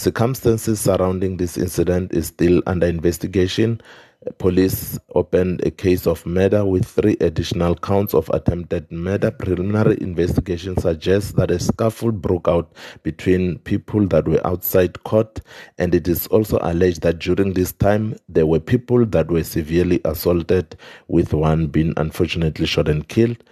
Circumstances surrounding this incident is still under investigation. Police opened a case of murder with three additional counts of attempted murder. Preliminary investigation suggests that a scuffle broke out between people that were outside court, and it is also alleged that during this time there were people that were severely assaulted, with one being unfortunately shot and killed.